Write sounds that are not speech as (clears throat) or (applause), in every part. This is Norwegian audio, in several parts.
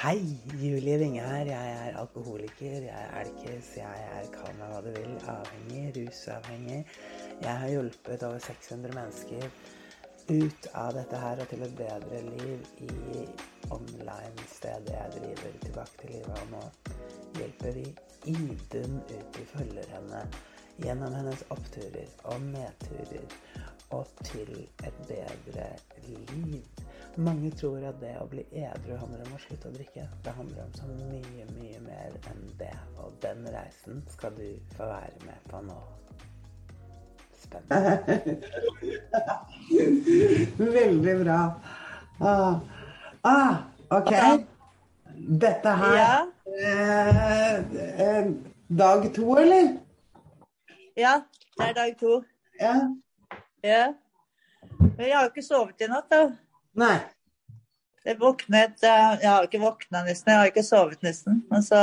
Hei, Julie Winge her. Jeg er alkoholiker, jeg er elkis, jeg er kall meg hva du vil, avhengig, rusavhengig. Jeg har hjulpet over 600 mennesker ut av dette her og til et bedre liv i online-stedet jeg driver tilbake til livet. Og nå hjelper vi Idun ut i følgerne gjennom hennes oppturer og nedturer og til et bedre liv. Mange tror at det å bli edru handler om å slutte å drikke. Det handler om så mye, mye mer enn det. Og den reisen skal du få være med på nå. Spennende. (laughs) Veldig bra. Ah, ah, OK. Dette her Ja. eh, eh, Dag to, eller? Ja, det er dag to. Ja. Ja. Men jeg har jo ikke sovet i natt, da. Nei. Jeg våknet eh, Jeg har ikke våkna nesten, jeg har ikke sovet nesten. Men så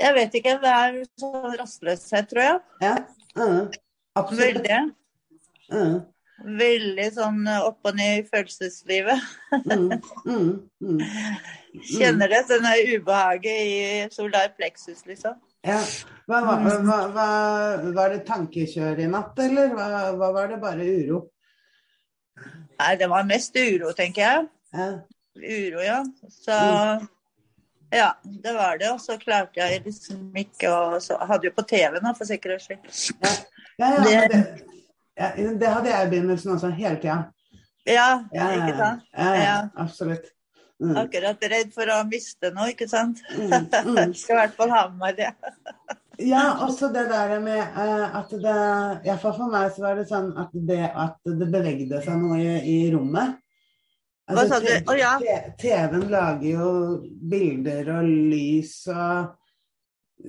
Jeg vet ikke. Det er sånn rastløshet, tror jeg. Ja. Mm. Absolutt. Veldig. Mm. Veldig sånn eh, opp og ned i følelseslivet. Mm. Mm. Mm. (laughs) Kjenner det. Denne ubehaget i solar plexus, liksom. Ja. Hva, hva, hva, var det tankekjør i natt, eller hva var det bare uro? Nei, det var mest uro, tenker jeg. Ja. Uro, ja. Så ja, det var det. Og så klarte jeg liksom ikke å så Hadde jo på TV nå, for sikkerhets skyld. Ja, ja, ja, det, ja, det hadde jeg i begynnelsen også, hele tida. Ja, ikke sant? Ja. absolutt. Mm. Akkurat redd for å miste noe, ikke sant? Mm, mm. (laughs) Skal i hvert fall ha med meg det. Ja, også det der med uh, at det Iallfall for meg så var det sånn at det at det bevegde seg noe i, i rommet. Du? te- ja. TV-en lager jo bilder og lys og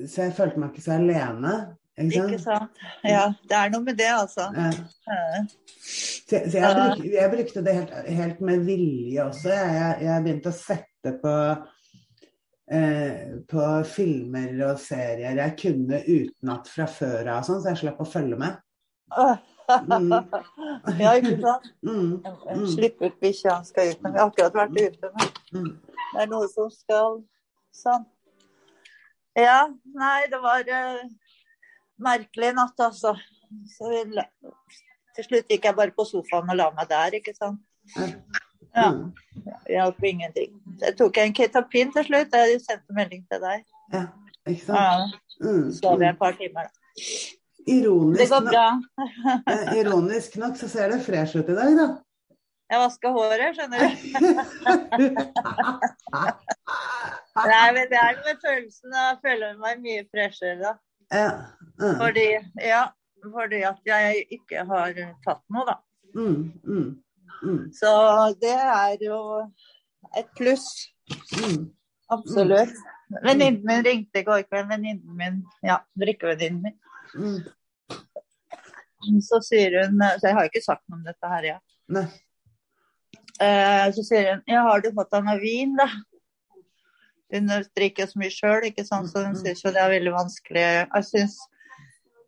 Så jeg følte meg ikke så alene. Ikke Ikke sant? sant? Ja, det er noe med det, altså. Ja. Ja. Så, så jeg, bruk, jeg brukte det helt, helt med vilje også. Jeg, jeg, jeg begynte å sette på eh, på filmer og serier jeg kunne utenat fra før av, sånn, så jeg slapp å følge med. Mm. (laughs) Ja, ikke sant? Mm, Slipp ut bikkja, han skal ut. Men vi har akkurat vært ute. Men mm. det er noe som skal sånn. Ja, nei, det var uh, merkelig natt, altså. Så vi til slutt gikk jeg bare på sofaen og la meg der, ikke sant. Ja, Mm. det hjalp ingenting. Så tok en ketapin til slutt. Jeg sendte melding til deg. Ja, ikke sant? Ja, Mm, Sov jeg et par timer, da. Det går bra. (laughs) ironisk nok så ser det fresh ut i dag, da. Jeg vaska håret, skjønner du. (laughs) Nei, men det er med følelsen. Jeg føler meg mye freshere da. ja. mm, Fordi, ja, fordi at jeg ikke har tatt noe, da. mm, mm, mm, Så det er jo et pluss. mm. Absolutt. Venninnen min ringte i går kveld. Venninnen min, ja, drikkevenninnen min. mm. Så sier hun Så jeg har ikke sagt noe om dette her, ja. Nei. Eh, så sier hun Ja, har du fått deg noe vin, da? Hun drikker så mye sjøl, ikke sant, så hun syns jo det er veldig vanskelig. Jeg syns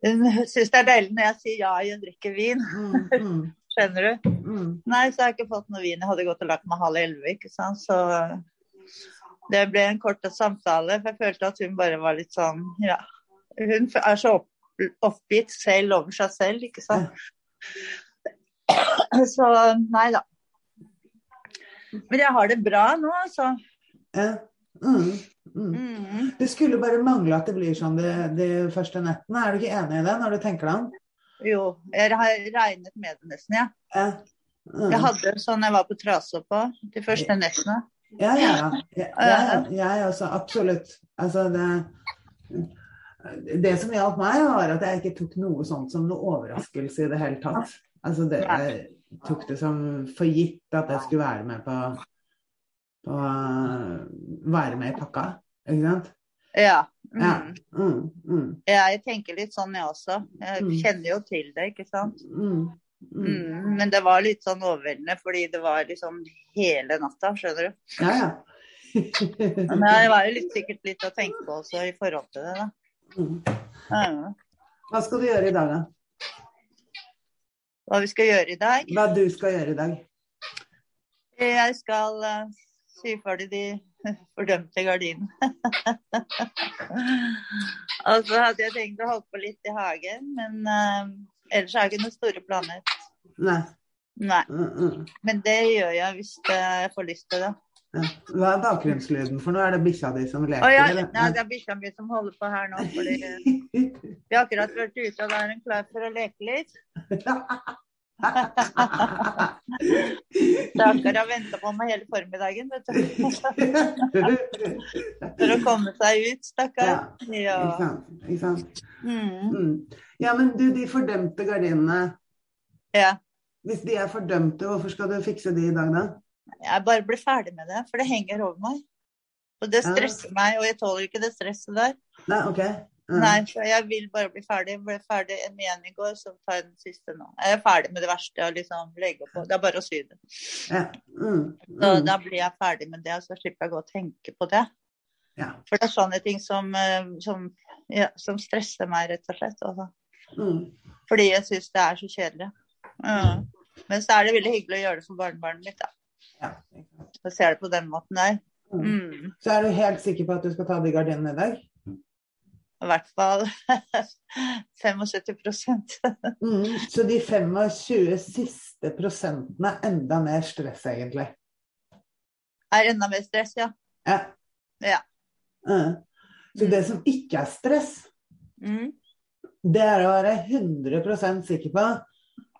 hun syns det er deilig når jeg sier ja, hun drikker vin. Mm, mm, Skjønner du? mm. Nei, så har jeg ikke fått noe vin. Jeg hadde gått og lagt meg halv elleve, ikke sant. Så det ble en kort samtale. For jeg følte at hun bare var litt sånn Ja. Hun er så opp, oppgitt selv over seg selv, ikke sant. Så nei da. Men jeg har det bra nå, altså. Ja. Mm, mm. Mm. Det skulle bare mangle at det blir sånn de, de første nettene. Er du ikke enig i det når du tenker deg om? Jo, jeg har regnet med det nesten, ja. Ja. Mm. Jeg hadde sånn jeg var på Trasoppa de første nettene. Ja, ja, Jeg, ja, ja, ja. Jeg også, absolutt. Altså, det Det som hjalp meg, var at jeg ikke tok noe sånt som noe overraskelse i det hele tatt. Altså, det, jeg tok det som for gitt at jeg skulle være med på, på Være med i pakka. Ikke sant? Ja. Ja. Mm. Mm, mm, Jeg tenker litt sånn, jeg også. Jeg Mm. kjenner jo til det, ikke sant. mm. Men det var litt sånn overveldende, fordi det var liksom hele natta, skjønner du. Ja, ja. (laughs) Men det var jo litt, sikkert litt å tenke på også i forhold til det, da. Mm. Ja. Hva skal du gjøre i dag, da? Hva vi skal gjøre i dag? Hva du skal gjøre i dag? Jeg skal uh, sy ferdig de (laughs) fordømte gardinen. (laughs) og så hadde jeg tenkt å holde på litt i hagen, men uh, ellers har jeg ikke noen store planer. Nei. Nei. Mm, mm. Men det gjør jeg hvis jeg får lyst til det. Ja. Hva er bakgrunnslyden for noe? Er det bikkja di som leker? Å ja, eller? Nei, det er bikkja mi som holder på her nå. Fordi (laughs) vi har akkurat vært ute, og da er hun klar for å leke litt. Stakkar har venta på meg hele formiddagen, vet du. For å komme seg ut, stakkar. Ikke sant. Ikke sant? Mm. Mm. Ja, men du, de fordømte gardinene. ja. Hvis de er fordømte, hvorfor skal du fikse de i dag, da? Jeg bare blir ferdig med det, for det henger over meg. Og det Ja. stresser meg, og jeg tåler ikke det stresset der. Nei, OK. Mm. Nei, for jeg vil bare bli ferdig. Jeg ble ferdig en igjen i går, så tar jeg den siste nå. Jeg er ferdig med det verste å liksom legge på. Det er bare å sy det. Ja. Mm. Så Mm. da blir jeg ferdig med det, og så slipper jeg å gå og tenke på det. Ja. For det er sånne ting som, eh, som, ja, som stresser meg, rett og slett. Altså. Mm. Fordi jeg syns det er så kjedelig. Mm. Men så er det veldig hyggelig å gjøre det for barnebarnet mitt, da. Ja. Så ser det på den måten der. Mm. Mm. Så er du helt sikker på at du skal ta de gardinene i dag? I hvert fall (laughs) 75 (laughs) Mm. Så de 25 siste prosentene er enda mer stress, egentlig. er enda mer stress, ja. Ja. Ja. Mm. Så det som ikke er stress, Mm. det er å være 100% sikker på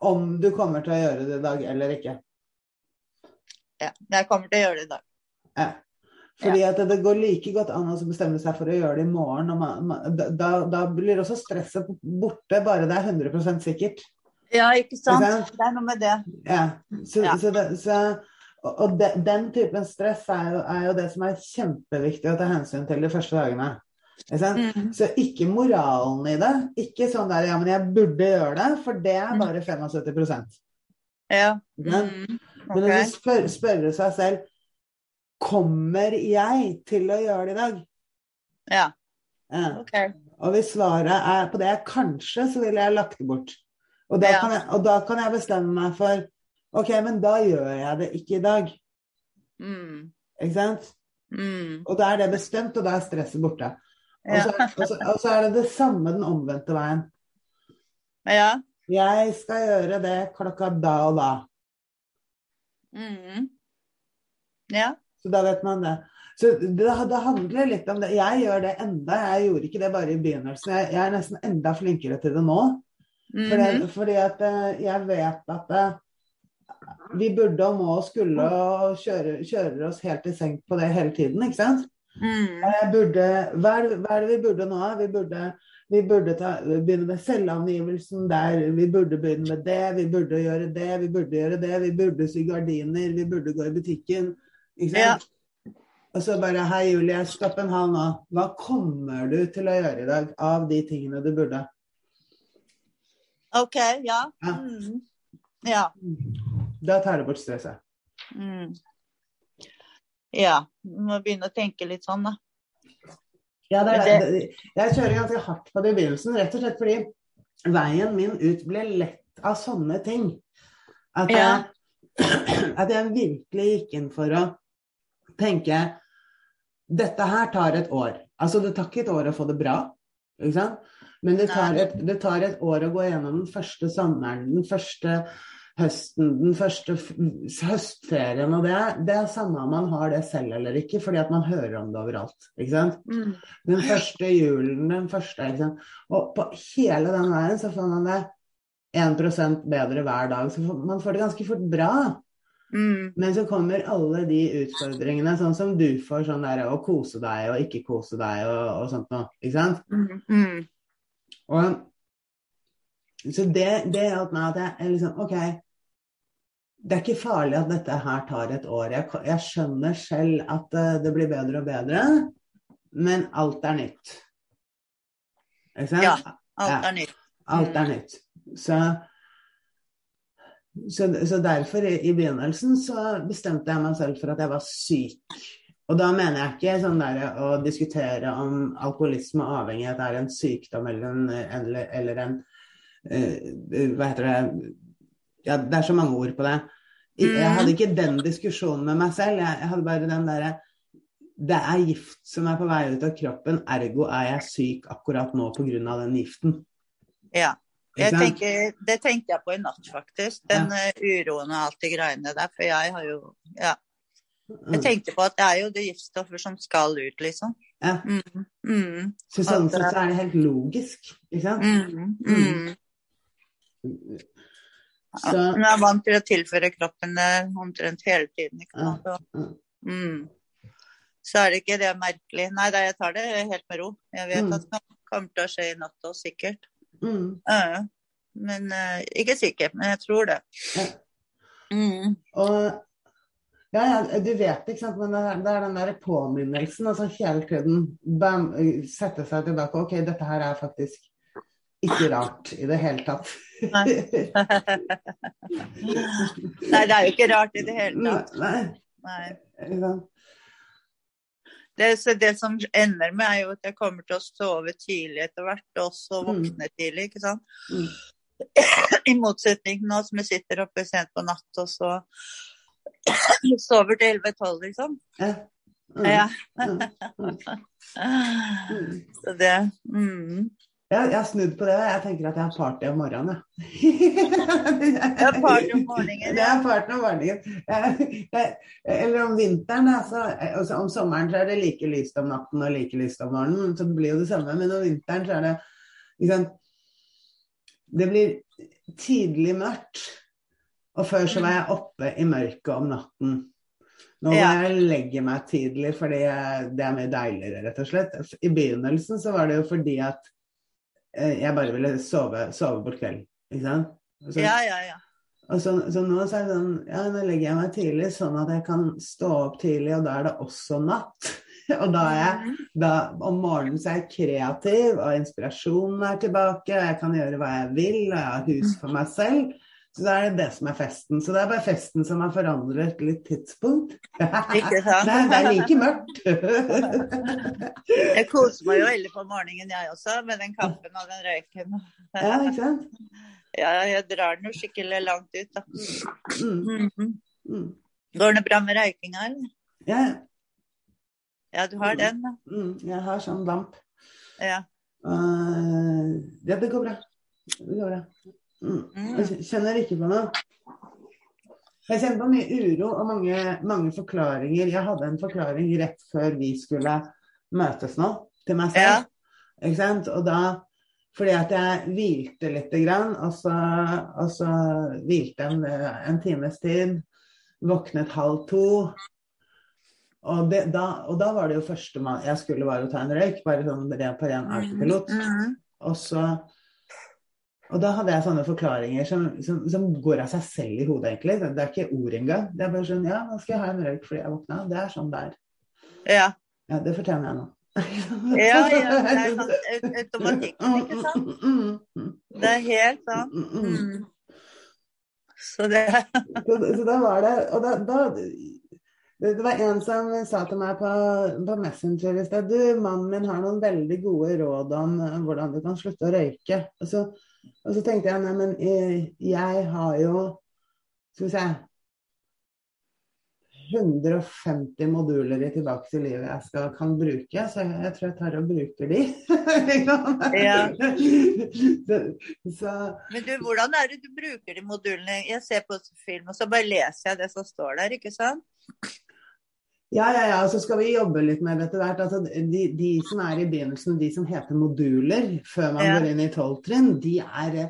om du kommer til å gjøre det i dag eller ikke. ja. Jeg kommer til å gjøre det i dag. Ja. Fordi at det går like godt an å bestemme seg for å gjøre det i morgen. Og man, man, da, da blir også stresset borte, bare det er 100% sikkert. Ja, ikke sant? Ikke sant? Det er noe med det. Ja. Så, Ja. så, det, så og de, den typen stress er jo, er jo det som er kjempeviktig å ta hensyn til de første dagene. Ikke? Mm. Så ikke moralen i det. Ikke sånn der ja, men jeg burde gjøre det, for det er Mm. bare 75 Ja. Mm. Men Ok. du spør, spørre seg selv Kommer jeg til å gjøre det i dag? Ja. Ja. OK. Og hvis svaret er på det kanskje, så ville jeg lagt det bort. Og da, Ja. kan jeg, og da kan jeg bestemme meg for OK, men da gjør jeg det ikke i dag. Mm. Ikke sant? Mm. Og da er det bestemt, og da er stresset borte. Og Ja. så, og, så, og så er det det samme den omvendte veien. ja. Jeg skal gjøre det klokka da og da. Mm. Ja. Så da vet man det. Så det, det handler litt om det. Jeg gjør det enda. Jeg gjorde ikke det bare i begynnelsen. Jeg, jeg er nesten enda flinkere til det nå. Fordi, -hmm. fordi at eh, jeg vet at eh, vi burde og må og skulle og kjøre, kjører oss helt i senk på det hele tiden, ikke sant? Mm. Burde, hva, er, det- hva er det vi burde nå? Vi burde, vi burde ta, begynne med selvangivelsen der. Vi burde begynne med det. Vi burde gjøre det. Vi burde gjøre det. Vi burde sy gardiner. Vi burde gå i butikken. Ikke sant? Og så bare Hei, Julie, stopp en hal nå. Hva kommer du til å gjøre i dag av de tingene du burde? OK. Ja. Ja. Mm. Ja. Da tar det bort stresset. Mm. Ja. Du må begynne å tenke litt sånn, da. Ja, det er, det, jeg kjører ganske hardt på det i begynnelsen, rett og slett fordi veien min ut ble lett av sånne ting. At jeg, (clears throat) at jeg virkelig gikk inn for å tenke dette her tar et år. Altså det tar ikke et år å få det bra, ikke sant? men det tar, et, det tar et år å gå gjennom den første sommeren, den første høsten, den første høstferien. Og det det er samme om man har det selv eller ikke, fordi at man hører om det overalt. ikke sant? Mm. Den første julen, den første ikke sant? Og på hele den veien så får man det 1 bedre hver dag. Så man får det ganske fort bra. Mm. Men så kommer alle de utfordringene, sånn som du får, sånn der å kose deg og ikke kose deg og, og sånt noe. Ikke sant? Mm. Mm. Og, så det, det hjalp meg at jeg, jeg liksom OK. Det er ikke farlig at dette her tar et år. Jeg, jeg skjønner selv at uh, det blir bedre og bedre, men alt er nytt. Ikke sant? Ja. Alt er nytt. Alt er nytt. Så, så, så derfor, i, i begynnelsen, så bestemte jeg meg selv for at jeg var syk. Og da mener jeg ikke sånn der å diskutere om alkoholisme og avhengighet er en sykdom eller en, eller, eller en uh, Hva heter det Ja, det er så mange ord på det. Jeg hadde ikke den diskusjonen med meg selv. Jeg, jeg hadde bare den derre Det er gift som er på vei ut av kroppen, ergo er jeg syk akkurat nå pga. den giften. Ja. Jeg tenker, det tenkte jeg på i natt, faktisk. Den ja. uroen og alt de greiene der. For jeg har jo Ja. Jeg Mm. tenkte på at det er jo det giftstoffer som skal ut, liksom. Ja. Mm. Mm. Så sånn sett så er det helt logisk, ikke sant? Mm. Mm. Så Hun er vant til å tilføre kroppen det omtrent hele tiden. Ikke Ja, sant? Mm. Så er det ikke det merkelig. Nei, da, jeg tar det helt med ro. Jeg vet Mm. at det kommer til å skje i natt òg, sikkert. Mm. Ja. Men uh, ikke sikker, men jeg tror det. Ja. Mm. Og ja, ja, du vet, ikke sant, men det er, det er den der påminnelsen, altså hele tiden bam, sette seg tilbake. Ok, dette her er faktisk ikke rart i det hele tatt. Nei, (laughs) nei det er jo ikke rart i det hele tatt. Nei, Nei. sant. Det, så det som ender med, er jo at jeg kommer til å sove tidlig etter hvert, og også Mm. våkne tidlig, ikke sant. Mm. (clears throat) I motsetning til nå som jeg sitter oppe sent på natt, og så (clears throat) sover til 11-12, liksom. Ja. Mm. Ja. Mm. (laughs) Mm. Så det mm. Jeg, har snudd på det, jeg tenker at jeg har party om morgenen. jeg. Det er party om morgenen, (laughs) Det er party om morgenen. Jeg- jeg- Eller om vinteren, altså, altså. Om sommeren så er det like lyst om natten og like lyst om morgenen. Så det blir jo det samme. Men om vinteren så er det liksom Det blir tidlig mørkt. Og før så var jeg oppe i mørket om natten. Nå må Ja. jeg legge meg tidlig, fordi det er mye deiligere, rett og slett. I begynnelsen så var det jo fordi at jeg bare ville sove, sove på kvelden. Ikke sant? Så, Ja, ja, ja. og så, så nå så er det sånn Ja, nå legger jeg meg tidlig, sånn at jeg kan stå opp tidlig, og da er det også natt. (laughs) og da er jeg Mhm. da, Om morgenen så er jeg kreativ, og inspirasjonen er tilbake, og jeg kan gjøre hva jeg vil, og jeg har hus for meg selv. Så da er det det som er festen. Så det er bare festen som har forandret litt tidspunkt. Ikke (laughs) sant? Det det er like mørkt. Jeg koser meg jo veldig på morgenen, jeg også, med den kaffen og den røyken. ja, ikke sant? Ja, jeg drar den jo skikkelig langt ut, da. Mm, Mm. mm. Går det bra med røykinga, eller? Ja, Ja, du har den, da. mm, jeg har sånn lamp. Ja. Uh, ja, det går bra. Det går bra. Mm. Mm. Jeg kjenner ikke på noe. Jeg kjenner på mye uro og mange, mange forklaringer. Jeg hadde en forklaring rett før vi skulle møtes nå, til meg selv. Ikke sant? Og da fordi at jeg hvilte lite grann, og så, og så hvilte jeg en, en times tid. Våknet halv to. Og, det, da, og da var det jo første man, jeg skulle bare ta en røyk, bare sånn ren på ren autopilot. Mhm. Og så og da hadde jeg sånne forklaringer som, som, som går av seg selv i hodet, egentlig. Det er ikke ord engang. Det er bare sånn Ja, nå skal jeg ha en røyk fordi jeg våkna. Det er sånn det er. Ja. Ja, det fortjener jeg nå. Ja, ja, det er (laughs) sånn au- automatikken, ikke sant? Mm, Det er helt sant. mm, mm, mm. Mm. Så det (laughs) Så, så da var det Og da, da det, det var en som sa til meg på, på Messenger i sted Du, mannen min har noen veldig gode råd om eh, hvordan du kan slutte å røyke. Og så, og så tenkte jeg nei, men eh, jeg har jo Skal vi se 150 moduler i Tilbake til livet jeg skal, kan bruke, så jeg, jeg tror jeg tar og bruker de. (laughs) Ja. (laughs) så, så Men du, hvordan er det du bruker de modulene? Jeg ser på film, og så bare leser jeg det som står der, ikke sant? Ja, ja, ja, så skal vi jobbe litt med det etter hvert. Altså, de, de som er i begynnelsen, de som heter moduler før man Ja. går inn i tolv trinn, de er,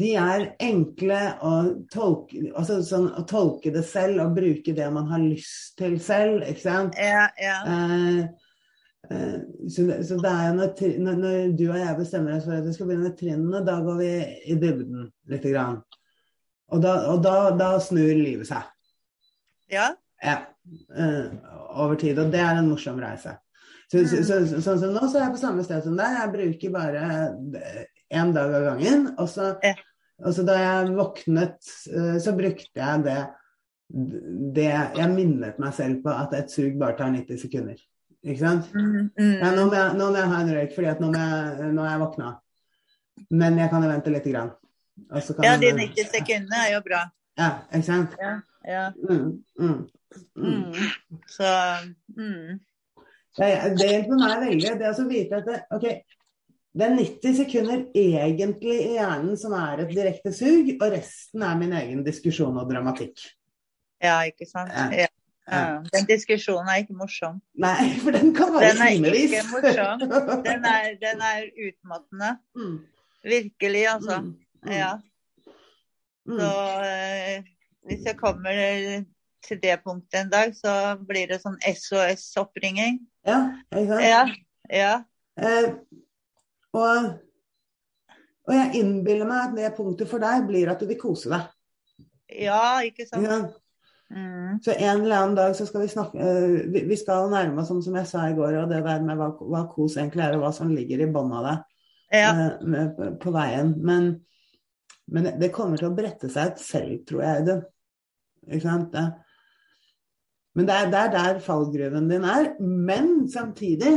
de er enkle å tolke, altså, sånn, å tolke det selv og bruke det man har lyst til selv. ikke sant? Ja, ja. Eh, eh, så, det, så det er når, når du og jeg bestemmer oss for at vi skal begynne med trinnene, da går vi i dybden lite grann. Og da, og da, da snur livet seg. Ja, Ja, eh, over tid. Og det er en morsom reise. Så, så, så, så, sånn som nå, så er jeg på samme sted som deg. Jeg bruker bare én dag av gangen. Og så, Ja. og så da jeg våknet, eh, så brukte jeg det, det Jeg minnet meg selv på at et sug bare tar 90 sekunder. Ikke sant? mm, Ja, mm. nå, må jeg, nå må jeg ha en røyk, fordi at nå, må jeg, nå er jeg våkna. Men jeg kan jo vente lite grann. Ja de 90 sekundene er jo bra. Ja, ikke sant? Ja. ja. Mm, mm, mm. Mm. Så mm. Det, det hjelper meg veldig. Det å vite at det, okay, det er 90 sekunder egentlig i hjernen som er et direkte sug, og resten er min egen diskusjon og dramatikk. Ja, ikke sant. Ja. Ja. Den diskusjonen er ikke morsom. Nei, for den kan være Den er timevis. ikke morsom. Den er, (laughs) den er utmattende. Mm, Virkelig, altså. mm, mm, Ja. mm. Så eh, hvis jeg kommer til det punktet en dag, så blir det sånn SOS-oppringing. Ja, ikke sant? Ja. Ja. Eh, og, og jeg innbiller meg at det punktet for deg blir at du vil kose deg. ja, ikke sant. Ja. Mm. Så en eller annen dag så skal vi snakke uh, vi, vi skal nærme oss, som, som jeg sa i går, og det der med hva, hva kos egentlig er, og hva som ligger i bånn av det Ja. uh, med, på, på veien. Men, men det kommer til å brette seg ut selv, tror jeg. Det. Ikke sant? Men det er, det er der fallgruven din er. Men samtidig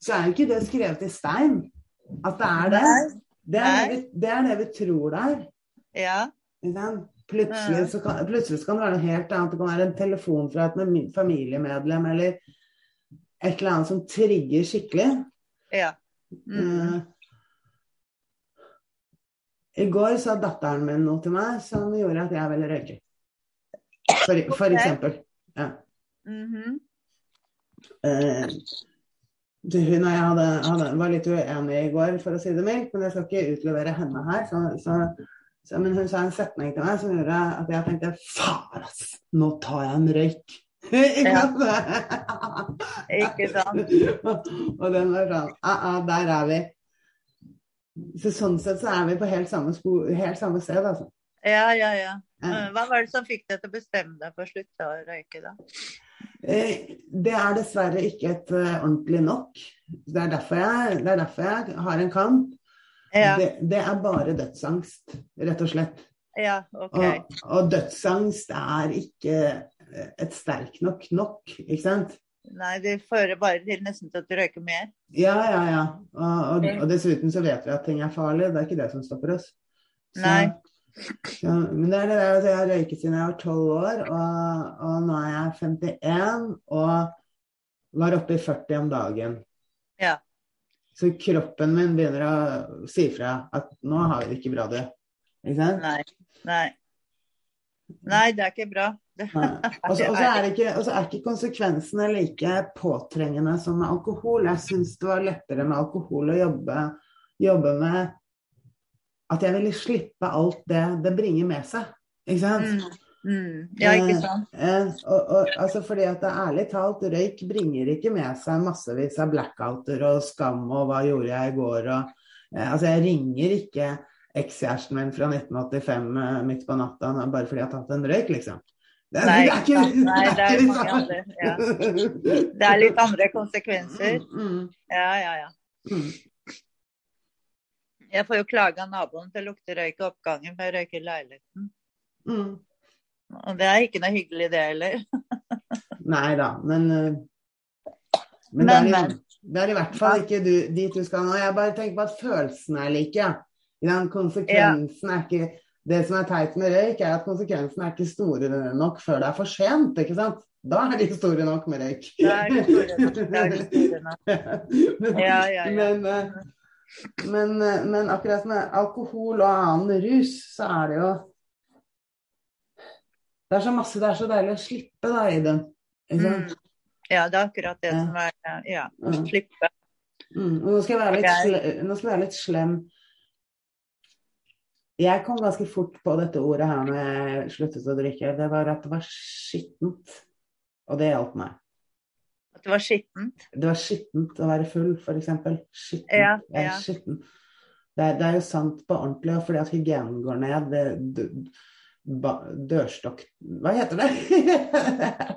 så er jo ikke det skrevet i stein at det er det. Det er det vi, det er det vi tror det er. Ja. Plutselig, så kan, plutselig kan det være noe helt annet. Det kan være en telefon fra et familiemedlem eller et eller annet som trigger skikkelig. Ja. Mm. Uh, I går sa datteren min noe til meg som gjorde at jeg ville røyke. For, for okay. eksempel. Ja. Mhm. Eh, det- hun og jeg hadde, hadde, var litt uenige i går, for å si det mildt, men jeg skal ikke utlevere henne her. Så, så, så, men hun sa en setning til meg som gjorde at jeg tenkte faen, ass, nå tar jeg en røyk. (laughs) Ikke sant? Ikke sant. (laughs) og den var sånn ah, ah, Der er vi. Så sånn sett så er vi på helt samme, sko, helt samme sted, altså. Ja, ja, ja. Eh, Hva var det som fikk deg til å bestemme deg for å slutte å røyke, da? Eh, Det er dessverre ikke et eh, ordentlig nok. Det er derfor jeg, det er derfor jeg har en kamp. Ja, Det, det er bare dødsangst, rett og slett. ja OK. Og, og dødsangst er ikke et sterk nok nok, ikke sant? Nei, det fører bare til nesten til at du røyker mer. Ja, ja, ja. Og, og, og dessuten så vet vi at ting er farlig. Det er ikke det som stopper oss. Så- Nei. Ja, men det er det der, altså jeg har røyket siden jeg var 12 år, og, og nå er jeg 51 og var oppe i 40 om dagen. Ja. Så kroppen min begynner å si fra at nå har vi det ikke bra, du. Ikke sant? Nei. Nei. Nei, det er ikke bra. Og så er, er ikke konsekvensene like påtrengende som med alkohol. Jeg syns det var lettere med alkohol å jobbe, jobbe med at jeg ville slippe alt det det bringer med seg. Ikke sant? mm, mm. Ja, ikke sant. Eh, og, og, altså fordi at det ærlig talt, røyk bringer ikke med seg massevis av blackouter og skam og hva gjorde jeg i går og eh, Altså jeg ringer ikke ekskjæresten min fra 1985 eh, midt på natta bare fordi jeg har tatt en røyk, liksom. Det, Nei, det er ikke. Nei, det er liksom- andre, ja. Det er litt andre konsekvenser. Mm, mm, Ja, ja, ja. Jeg får jo klage av naboen til å lukte røyk i oppgangen, for jeg røyker i leiligheten. Mm. Og det er ikke noe hyggelig, det heller. (laughs) Nei da, men eh, Men, Men, det, er men. i, det er i hvert fall ikke du, dit du skal nå. Jeg bare tenker på at følelsene er like. Ja. Konsekvensen er ikke Det som er teit med røyk, er at konsekvensene er ikke store nok før det er for sent. ikke sant? Da er de store nok med røyk. Da er de store nok. Da er de store nok. (laughs) Ja, ja, ja. Men, eh, men, eh, men akkurat med alkohol og annen rus, så er det jo Det er så masse, det er så deilig å slippe da i den. Mm. Ja, det er akkurat det Ja. som er Ja, mm. slippe. Mm, nå skal sle nå skal jeg være litt slem. Jeg kom ganske fort på dette ordet her når jeg sluttet å drikke. Det var at det var skittent. Og det hjalp meg. At det var skittent. Det var skittent å være full, f.eks. Skittent. Ja, ja. skitten. Det, er, det er jo sant på ordentlig, og fordi at hygienen går ned. Det, d- ba, dørstokk Hva heter det?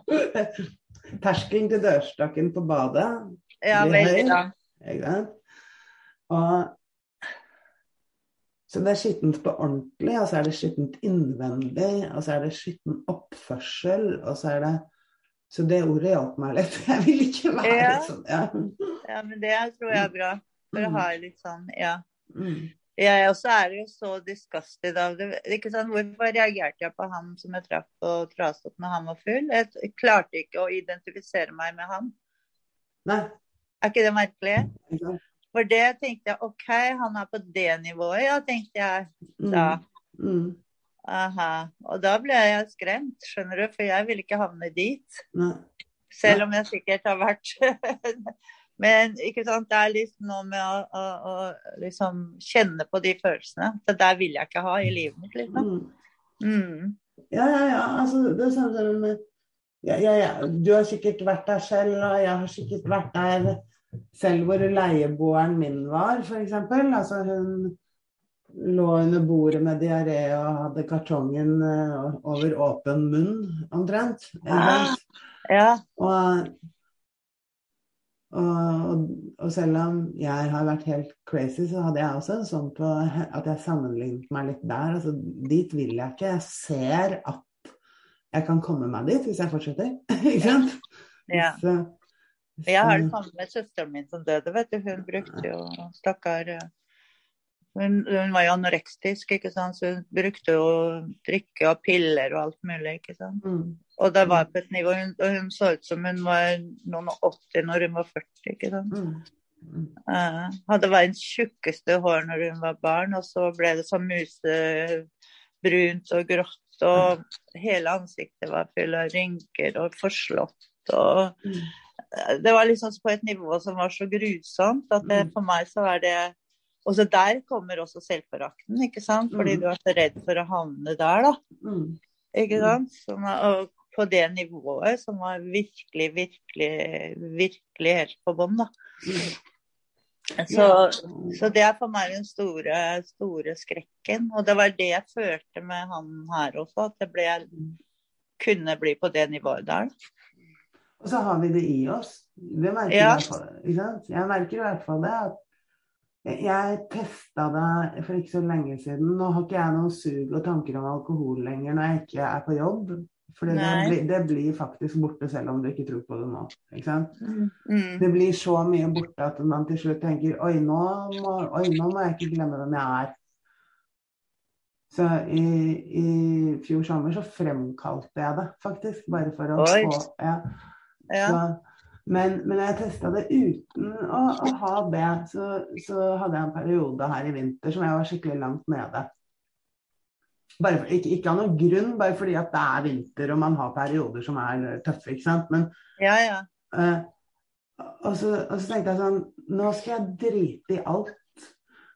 (laughs) Terskelen til dørstokken på badet Ja, veldig høy. bra. Og så det er skittent på ordentlig, og så er det skittent innvendig, og så er det skitten oppførsel, og så er det Så det ordet hjalp meg litt. Jeg vil ikke være Ja. sånn. Ja. Ja, men det tror jeg er bra. For å Mm. ha litt sånn Ja. Mm. Jeg også er jo så disgusted av det. Ikke sant? Hvorfor reagerte jeg på han som jeg traff og traste opp når han var full? Jeg klarte ikke å identifisere meg med han. Nei. Er ikke det merkelig? Nei. For det tenkte jeg OK, han er på det nivået, ja, tenkte jeg da. Mm. Aha. Og da ble jeg skremt, skjønner du, for jeg ville ikke havne dit. Nei. Selv om jeg sikkert har vært (laughs) Men ikke sant, det er liksom noe med å, å, å liksom kjenne på de følelsene. Det der vil jeg ikke ha i livet mitt, liksom. Mm. Mm. Ja, ja, ja. Altså, det er sånn som ja, ja, ja. Du har sikkert vært der selv, og jeg har sikkert vært der selv hvor leieboeren min var, f.eks. Altså, hun lå under bordet med diaré og hadde kartongen eh, over åpen munn, omtrent. ikke? Ja. Og, og, og selv om jeg har vært helt crazy, så hadde jeg også en sånn på at jeg sammenlignet meg litt der. Altså, dit vil jeg ikke. Jeg ser at jeg kan komme meg dit hvis jeg fortsetter. (laughs) ikke sant? ja. Så, Jeg har det samme med søsteren min som døde, vet du. Hun brukte jo Stakkar eh, hun, hun var jo anorektisk, ikke sant. Så hun brukte jo drikke og piller og alt mulig, ikke sant. mm, Og det var på et nivå hun, og hun så ut som hun var noen og 80 når hun var 40, ikke sant. mm, mm. Uh, hadde verdens tjukkeste hår når hun var barn, og så ble det sånn musebrunt og grått, og hele ansiktet var full av rynker og forslått. og Mm. det var liksom på et nivå som var så grusomt at det, Mm. for meg så er det Og så der kommer også selvforakten, ikke sant. Fordi Mm. du er så redd for å havne der, da. Mm. Ikke Mm. sant. Er- og på det nivået som var virkelig, virkelig, virkelig helt på bånn, da. Så, så det er for meg den store, store skrekken. Og det var det jeg følte med han her også, at det ble, kunne bli på det nivået der. Og så har vi det i oss. Det merker Ja. jeg, jeg merker i hvert fall det. at jeg- testa det for ikke så lenge siden. Nå har ikke jeg noen sug og tanker om alkohol lenger når jeg ikke er på jobb. For det, det blir faktisk borte selv om du ikke tror på det nå. Sant? Mm. Det blir så mye borte at man til slutt tenker oi nå, må, oi, nå må jeg ikke glemme hvem jeg er. Så i, i fjor sommer så fremkalte jeg det faktisk, bare for å få ja. Ja. Så, men, men jeg testa det uten å, å ha det, så, så hadde jeg en periode her i vinter som jeg var skikkelig langt nede. For, ikke, ikke av noen grunn, bare fordi at det er vinter og man har perioder som er tøffe. ikke sant? Men ja, ja. Uh, og, så, og så tenkte jeg sånn Nå skal jeg drite i alt.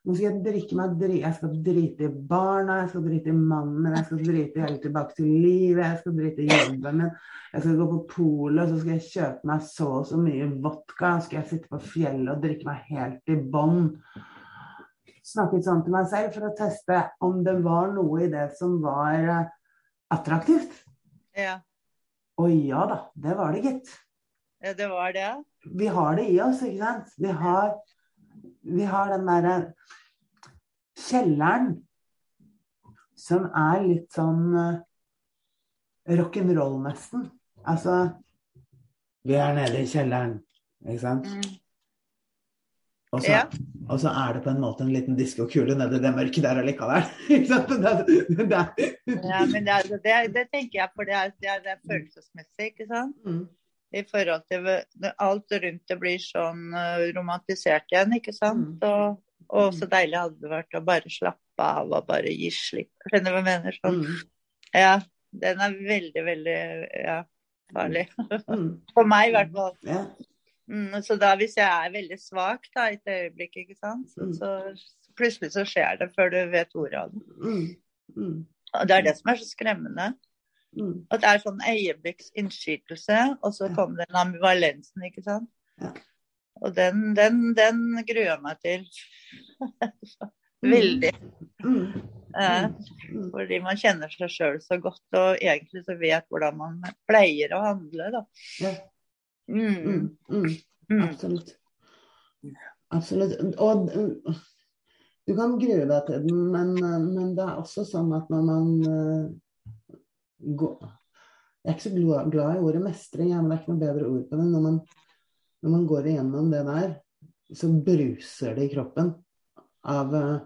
Nå skal jeg drikke meg dri Jeg skal drite i barna, jeg skal drite i mannen min, jeg skal drite helt tilbake til livet, jeg skal drite i jobben min. Jeg skal gå på polet, og så skal jeg kjøpe meg så og så mye vodka. Så skal jeg sitte på fjellet og drikke meg helt i bånn. Snakket sånn til meg selv for å teste om det var noe i det som var eh, attraktivt. ja. Og ja da, det var det, gitt. Ja, det var det. vi har det i oss, ikke sant? Vi har, vi har den derre kjelleren som er litt sånn uh, rock'n'roll, nesten. Altså Vi er nede i kjelleren, ikke sant? Mm. Og så, Ja. og så er det på en måte en liten diskokule nedi det mørket der allikevel. (laughs) Ja, men det, det, det tenker jeg, for det det er, det er følelsesmessig, ikke sant? Mm. I forhold til alt rundt det blir sånn eh, romantisert igjen, ikke sant? Mm. Og, og så deilig hadde det vært å bare slappe av og bare gi slipp. Skjønner du hva jeg mener? Sånn. Mm. Ja, den er veldig, veldig ja, farlig. Mm. For meg i hvert fall. Mm, så da hvis jeg er veldig svak da, i et øyeblikk, ikke sant, så, Mm. så plutselig så skjer det før du vet ordet av det. Mm. Mm. Og det er det som er så skremmende. Mm. At det er sånn øyeblikksinnskytelse, og så kommer den ambivalensen, ikke sant. Ja. Og den, den, den gruer jeg meg til. (laughs) Veldig. Mm. Eh, fordi man kjenner seg sjøl så godt, og egentlig så vet hvordan man pleier å handle, da. Ja. Mm. Mm. Absolutt. Absolutt. Og du kan grue deg til den, men, men det er også sånn at når man går Jeg er ikke så glad, i ordet mestring, men det er ikke noe bedre ord på det. Når man, når man går igjennom det der, så bruser det i kroppen av, uh,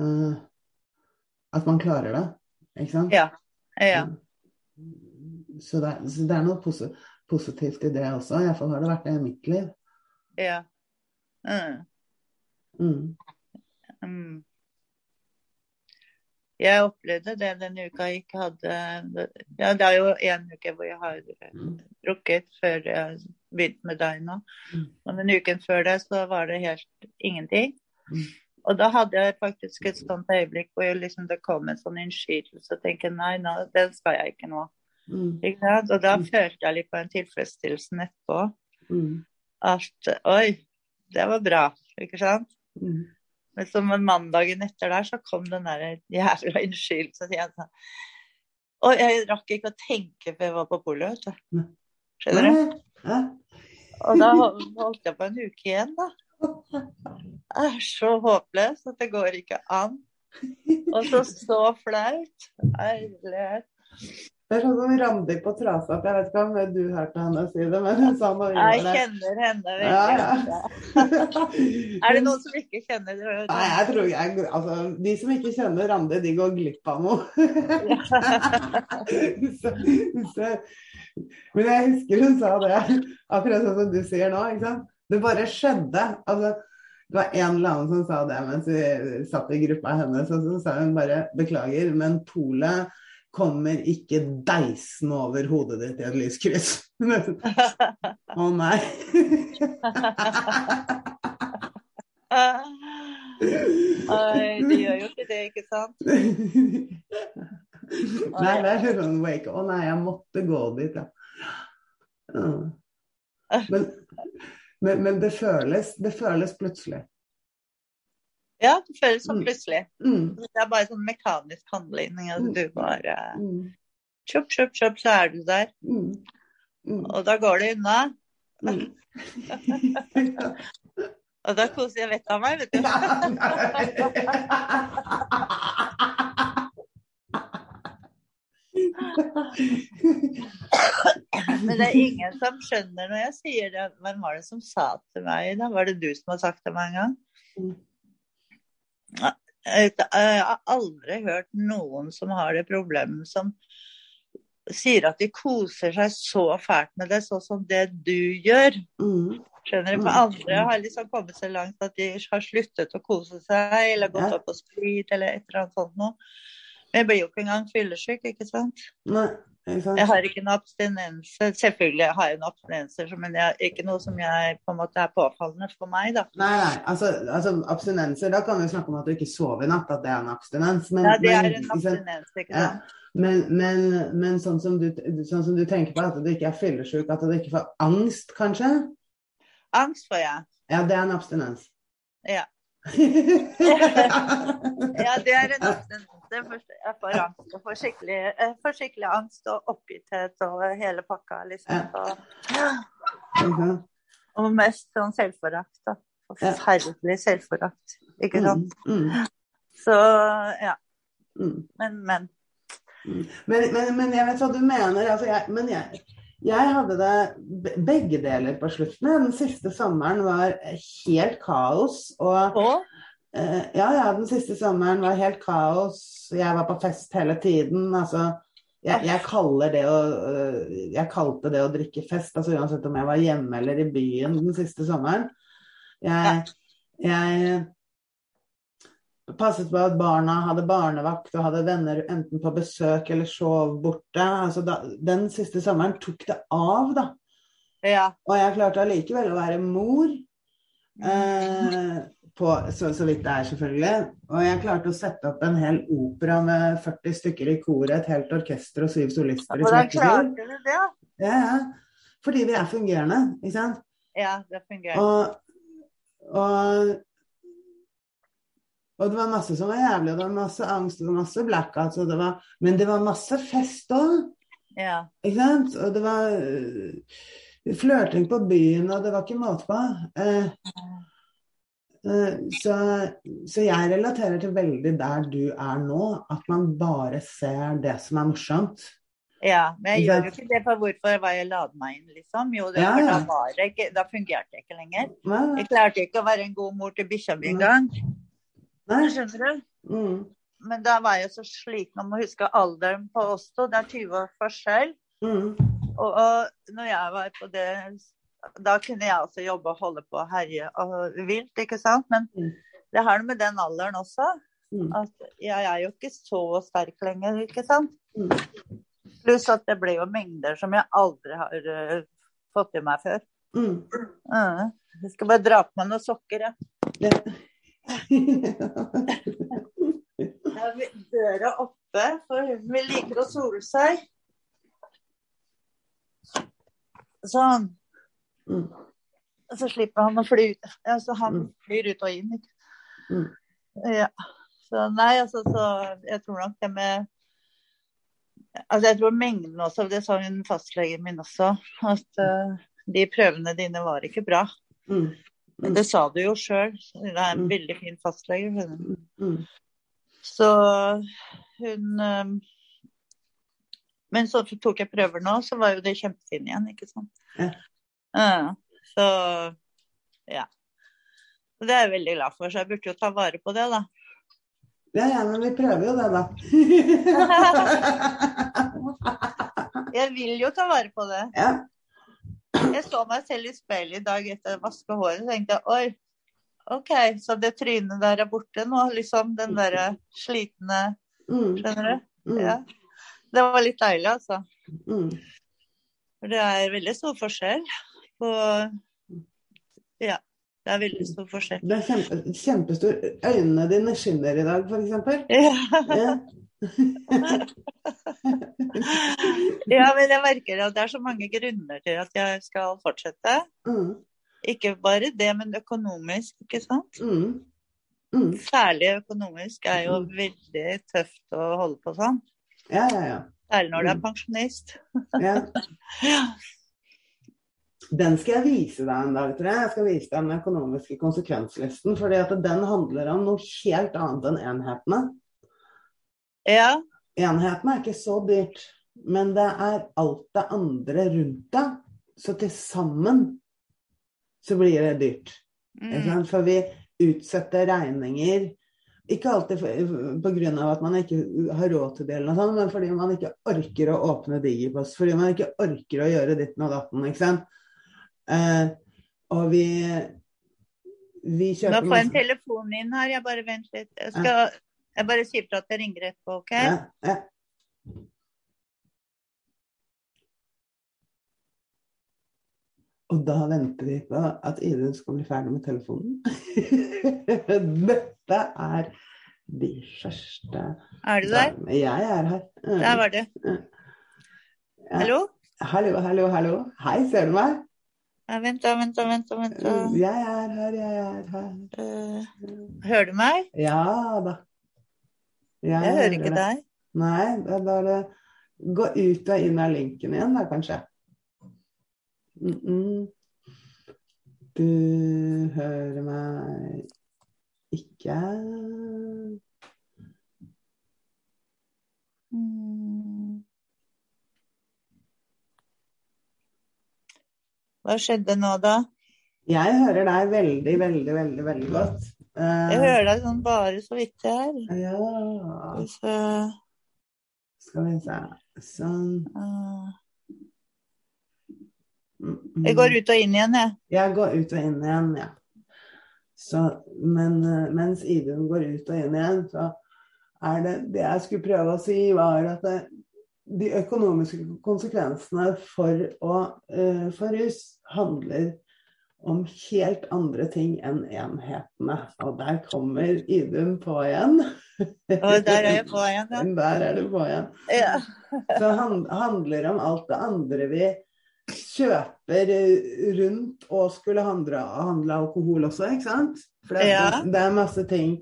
uh, at man klarer det. Ikke sant? Ja. ja. Så, det, så det er noe posi positivt i det også. Iallfall har det vært det i mitt liv. Ja. Mm. Mm. Mm. Jeg opplevde det denne uka jeg ikke hadde Ja, det er jo en uke hvor jeg har drukket før jeg begynte med deg nå. Men Og den uken før det så var det helt ingenting. Mm. Og da hadde jeg faktisk et sånt øyeblikk hvor liksom, det kom en sånn innskytelse og tenkte nei, nå, den skal jeg ikke nå. Mm. Ikke? Og da Mm. følte jeg litt på en tilfredsstillelse etterpå. Mm. At oi, det var bra. Ikke sant? Mm. Men som en mandagen etter der, så kom den der jævla unnskyldelsen igjen. Og jeg rakk ikke å tenke før jeg var på polet, vet du. Skjønner du? Ja. Og da holdt jeg på en uke igjen, da. Jeg er så håpløs at det går ikke an. Og så så flaut. Herlighet. Det er sånn som Randi på Trasap. Jeg vet ikke om du hørte henne si det, men hun sa noe Jeg kjenner henne veldig Ja, ja. (laughs) Er det noen som ikke kjenner det? Nei, jeg tror jeg, altså, De som ikke kjenner Randi, de går glipp av noe. (laughs) så, så, men jeg husker hun sa det, akkurat sånn som du sier nå. ikke sant? Det bare skjedde. altså det var en eller annen som sa det mens vi satt i gruppa hennes. Og så sa hun bare 'beklager, men polet kommer ikke deisende over hodet ditt i et lyskryss'. (laughs) Å nei. Oi, de gjør jo ikke det, ikke sant? Nei, det er sånn wake Å nei, jeg måtte gå dit. Ja. Men, men, men det føles Det føles plutselig. Ja, det føles sånn Mm. plutselig. Mm, Det er bare sånn mekanisk handling. Altså, Mm. du bare Chop, chop, kjopp, så er du der. mm, Og da går det unna. (laughs) Og da koser jeg vettet av meg, vet du. (laughs) Men det er ingen som skjønner når jeg sier det. Hvem var det som sa til meg da? Var det du som har sagt det meg en gang? Mm. Jeg har aldri hørt noen som har det problemet, som sier at de koser seg så fælt med det, sånn som det du gjør. Mm, Skjønner du? For andre har liksom kommet så langt at de har sluttet å kose seg, eller gått opp på sprit, eller et eller annet sånt noe. Jeg blir jo ikke engang fyllesyk, ikke sant. Nei, ikke sant? Jeg har ikke noe abstinense. Selvfølgelig har jeg en abstinenser, men det er ikke noe som jeg på en måte er påfallende for meg, da. Nei, nei, altså, altså abstinenser, da kan vi snakke om at du ikke sover i natt, at det er en abstinens. Men, Ja, det er en en ikke sant? abstinens, Ja. Men, men, men sånn, som du, sånn som du tenker på, at du ikke er fyllesyk, at du ikke får angst, kanskje? Angst får jeg. Ja, det er en abstinens. Ja. (laughs) (laughs) det er en abstinens. Jeg får- Jeg får angst. Jeg får skikkelig, jeg får skikkelig angst og oppgitthet og hele pakka, liksom. Og, og mest sånn selvforakt, da. Forferdelig selvforakt, ikke sant. Mm, mm, Så ja. mm. Men, men. Men, men, men jeg vet hva du mener. Altså, jeg, men jeg, jeg hadde det begge deler på slutten. Den siste sommeren var helt kaos. Og Og ja, ja, den siste sommeren var helt kaos. Jeg var på fest hele tiden. Altså, jeg, jeg det å øh, Jeg kalte det å drikke fest, altså uansett om jeg var hjemme eller i byen den siste sommeren. Jeg, jeg passet på at barna hadde barnevakt og hadde venner enten på besøk eller sov borte. Altså da, den siste sommeren tok det av, da. ja. Og jeg klarte allikevel å være mor. Eh, på, så, så vidt det er, selvfølgelig. Og jeg klarte å sette opp en hel opera med 40 stykker i koret, et helt orkester og syv solister i det? Ja, ja. Fordi vi er fungerende, ikke sant. Ja, det fungerer. Og, og, og det var masse som var jævlig, og det var masse angst og det var masse blackouts, det var, men det var masse fest òg. Ja. Ikke sant? Og det var øh, flørting på byen, og det var ikke måte på. Eh, så, så jeg relaterer til veldig der du er nå, at man bare ser det som er morsomt. ja. Men jeg gjør jo ikke det, for hvorfor var jeg ladet meg inn, liksom? Jo, det, Ja, ja. da, ikke, da fungerte jeg ikke lenger. Nei, Jeg klarte ikke å være en god mor til bikkja mi engang. Skjønner du? Mm. Men da var jeg så sliten om å huske alderen på oss to. Det er 20 år forskjell. Mm. Og, og når jeg var på det Da kunne jeg også jobbe og holde på og herje og vilt, ikke sant. Men Mm. det har det med den alderen også. Mm. At jeg er jo ikke så sterk lenger, ikke sant. Mm. Pluss at det ble jo mengder som jeg aldri har uh, fått i meg før. Mm. Uh, Jeg skal bare dra på meg noen sokker, jeg. Ja. (laughs) Døra oppe, for vi liker å sole seg. Sånn. Mm. Så slipper han å fly ut. Altså, han Mm. flyr ut og inn. Mm. Ja. Så nei, altså, så jeg tror nok det med Altså, jeg tror mengden også, det sa hun fastlegen min også, at uh, de prøvene dine var ikke bra. Mm. Men det sa du jo sjøl. Det er en Mm. veldig fin fastlege. Hun. Mm. Så hun um, Men så tok jeg prøver nå, så var jo det kjempefint igjen, ikke sant. Ja. Ja, så ja. Og Det er jeg veldig glad for, så jeg burde jo ta vare på det, da. Ja, ja, men vi prøver jo det, da. (laughs) Jeg vil jo ta vare på det. ja. Jeg så meg selv i speilet i dag etter å vaske håret og tenkte oi, OK, så det trynet der er borte nå, liksom. Den derre slitne Mm. Skjønner du? Mm. Ja. Det var litt deilig, altså. Mm. For det er veldig stor forskjell på Ja, det er veldig stor forskjell. Det er kjempe, kjempestor. Øynene dine skinner i dag, f.eks. Ja. Ja. men jeg merker at det er så mange grunner til at jeg skal fortsette. Mm. Ikke bare det, men økonomisk, ikke sant. Mm. Mm. Særlig økonomisk er jo veldig tøft å holde på sånn. Ja, ja, ja. Særlig når du er Mm. pensjonist. ja. (laughs) Den skal jeg vise deg en dag, tror jeg. Jeg skal vise deg den økonomiske konsekvenslisten. fordi at den handler om noe helt annet enn enhetene. Ja, Enhetene er ikke så dyrt, men det er alt det andre rundt deg. Så til sammen så blir det dyrt. Mm. For vi utsetter regninger. Ikke alltid pga. at man ikke har råd til det, eller noe sånt, men fordi man ikke orker å åpne Digipost. Fordi man ikke orker å gjøre ditten og datten. ikke sant? Eh, og vi vi Nå kjøper får jeg en telefon inn her. Jeg bare vent litt. Jeg, skal, jeg bare sier fra at jeg ringer etterpå, OK? Ja, ja. Og da venter vi på at Idun skal bli ferdig med telefonen. (laughs) Dette er de første Er du der? Jeg er her. Der var du. Ja. Hallo? Hallo, hallo, hallo. Hei, ser du meg? Vent, da, vent, da, vent. da, vent da. Jeg er her, jeg er her. Eh, hører du meg? Ja da. Jeg hører ikke det. deg. Nei, det er bare gå ut og inn av linken igjen da, kanskje. Mm -mm. Du hører meg ikke Mm. Hva skjedde nå, da? Jeg hører deg veldig, veldig, veldig, veldig godt. Eh, Jeg hører deg sånn bare så vidt her. Ja Så, Skal vi se Sånn. mm. jeg går ut og inn igjen, jeg. Jeg går ut og inn igjen, ja. Så, men eh, mens Idun går ut og inn igjen, så er det det jeg skulle prøve å si, var at det, de økonomiske konsekvensene for, å, eh, for rus handler om helt andre ting enn enhetene. Og der kommer Idun på igjen. Og der er jeg på igjen, ja. (laughs) Der er du på igjen. ja. (laughs) Så han- handler om alt det andre vi kjøper eh, rundt og skulle handle, handle alkohol også, ikke sant? For det, Ja. det er masse ting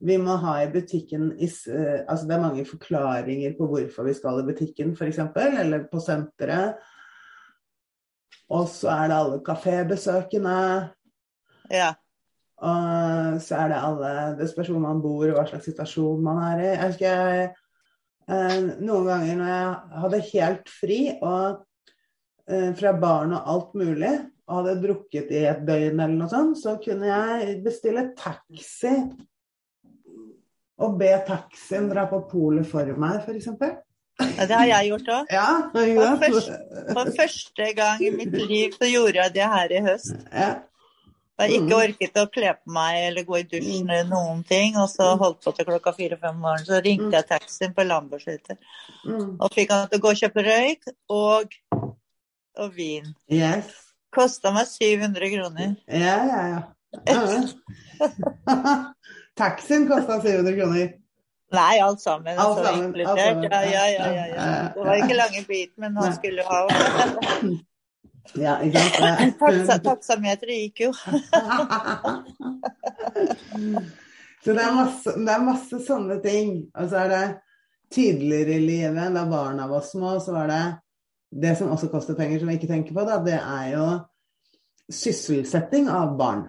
vi må ha i butikken. i eh, altså det er mange forklaringer på hvorfor vi skal i butikken, f.eks., eller på senteret. Og så er det alle kafébesøkene. ja. Og så er det alle Det spørs hvor man bor og hva slags situasjon man er i. Jeg husker eh, noen ganger når jeg hadde helt fri og eh, fra barn og alt mulig, og hadde drukket i et døgn eller noe sånt, så kunne jeg bestille taxi å be taxien dra på polet for meg, f.eks. Ja, det har jeg gjort òg. Ja, for, første, for første gang i mitt liv så gjorde jeg det her i høst. Ja. Jeg ikke orket å kle på meg eller gå i dusjen eller noen ting. Og så holdt på til klokka fire-fem om morgenen. Så ringte jeg taxien på Lambertseter og fikk han til å gå og kjøpe røyk og, og vin. Yes. Kosta meg 700 kroner. Ja, ja, ja. (laughs) Taxien kosta 700 kroner. Nei, alt sammen. Alt altså, sammen, alt sammen. Ja, ja, ja, ja, ja. Det var ikke lange bit, men han skulle ha (clears throat) Ja? (laughs) Taksameteret gikk jo. (laughs) Så det er, masse, det er masse sånne ting. Og så er det tidligere i livet, da barna var små, så var det det som også koster penger, som vi ikke tenker på, da, det er jo sysselsetting av barn.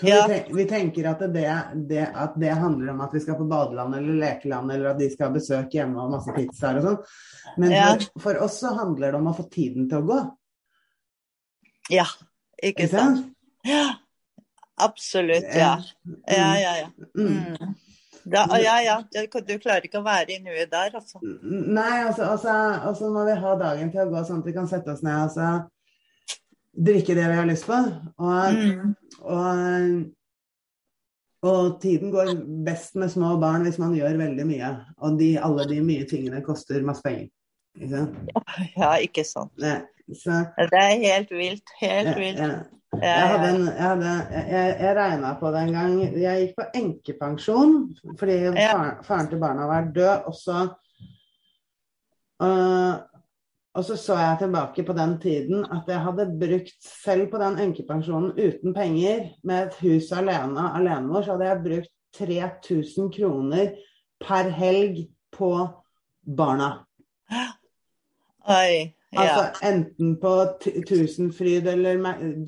Ja. vi, tenker, vi tenker at det, det, at det handler om at vi skal på badeland eller lekeland, eller at de skal ha besøk hjemme og masse pizzaer og sånn. Men Ja. for, for oss så handler det om å få tiden til å gå. Ja, ikke Ikke sant? sant? Ja, absolutt. Ja. Ja, ja, ja. Mm. Mm. Da, ja, ja. Du klarer ikke å være i nuet der, altså. Nei, altså, altså, altså må vi ha dagen til å gå sånn at vi kan sette oss ned og så drikke det vi har lyst på. Og, Mm. og, og tiden går best med små barn hvis man gjør veldig mye. Og de, alle de mye tingene koster masse penger. Ikke sant? Ja, ikke sant. Ja, så, Det er helt vilt. Helt ja, vilt. ja. Jeg, hadde en, jeg, hadde, jeg, jeg regna på det en gang. Jeg gikk på enkepensjon fordi Ja. faren, faren til barna var død. Og så, øh, og så så jeg tilbake på den tiden at jeg hadde brukt selv på den enkepensjonen uten penger, med et hus alene, alenemor, så hadde jeg brukt 3000 kroner per helg på barna. Oi. Ja. Altså enten på Tusenfryd eller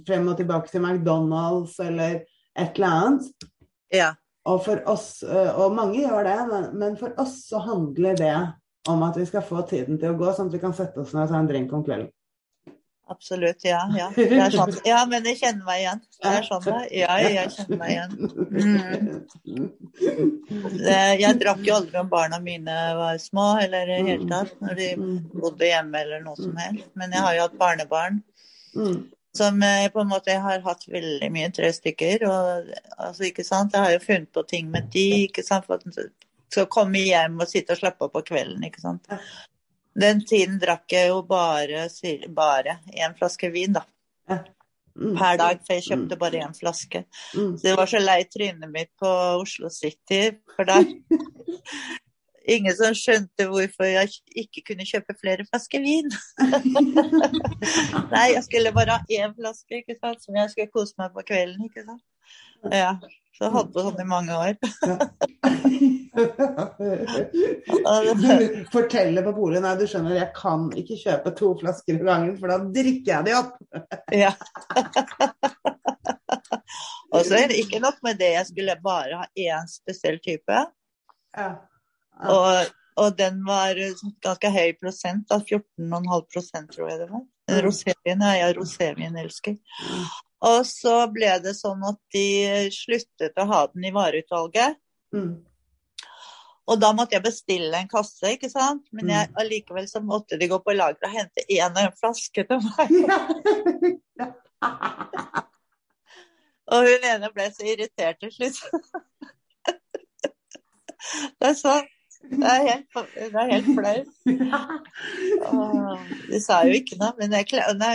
frem og tilbake til McDonald's eller et eller annet. ja. Og for oss, og mange gjør det, men, men for oss så handler det om at vi skal få tiden til å gå, sånn at vi kan sette oss ned og ta en drink om kvelden. Absolutt. Ja, ja. (laughs) Det er sånn. Ja, men jeg kjenner meg igjen. Det er sånn det. Ja, jeg kjenner meg igjen. Mm. jeg drakk jo aldri om barna mine var små, eller i det hele tatt, når de bodde hjemme eller noe som helst. Men jeg har jo hatt barnebarn Mm. som jeg på en måte jeg har hatt veldig mye, tre stykker. Og altså, ikke sant, jeg har jo funnet på ting med de, ikke sant, de skal komme hjem og sitte og slappe av på kvelden, ikke sant. Den tiden drakk jeg jo bare, bare en flaske vin, da. Mm. Per dag, for jeg kjøpte bare én flaske. Mm. Så det var så lei trynet mitt på Oslo City, for der (laughs) Ingen som skjønte hvorfor jeg ikke kunne kjøpe flere flasker vin. (laughs) Nei, jeg skulle bare ha én flaske, ikke sant, som jeg skulle kose meg på kvelden, ikke sant. Ja, så jeg holdt på sånn i mange år. (laughs) Du forteller på polet Nei, du skjønner, jeg kan ikke kjøpe to flasker i gangen, for da drikker jeg de opp. Ja. (laughs) Og så er det ikke nok med det, jeg skulle bare ha én spesiell type. Ja. Og, og den var ganske høy prosent, 14,5% tror jeg det var. Mm. Rosévin, er jeg er rosévinelsker. Og så ble det sånn at de sluttet å ha den i vareutvalget. Mm. Og da måtte jeg bestille en kasse, ikke sant. Men jeg, Mm. allikevel så måtte de gå på lageret og hente én og en flaske til meg. Og hun ene ble så irritert til slutt. (laughs) Det er sånn. Det er helt, det er helt flaut. (laughs) De sa jo ikke noe, men nei,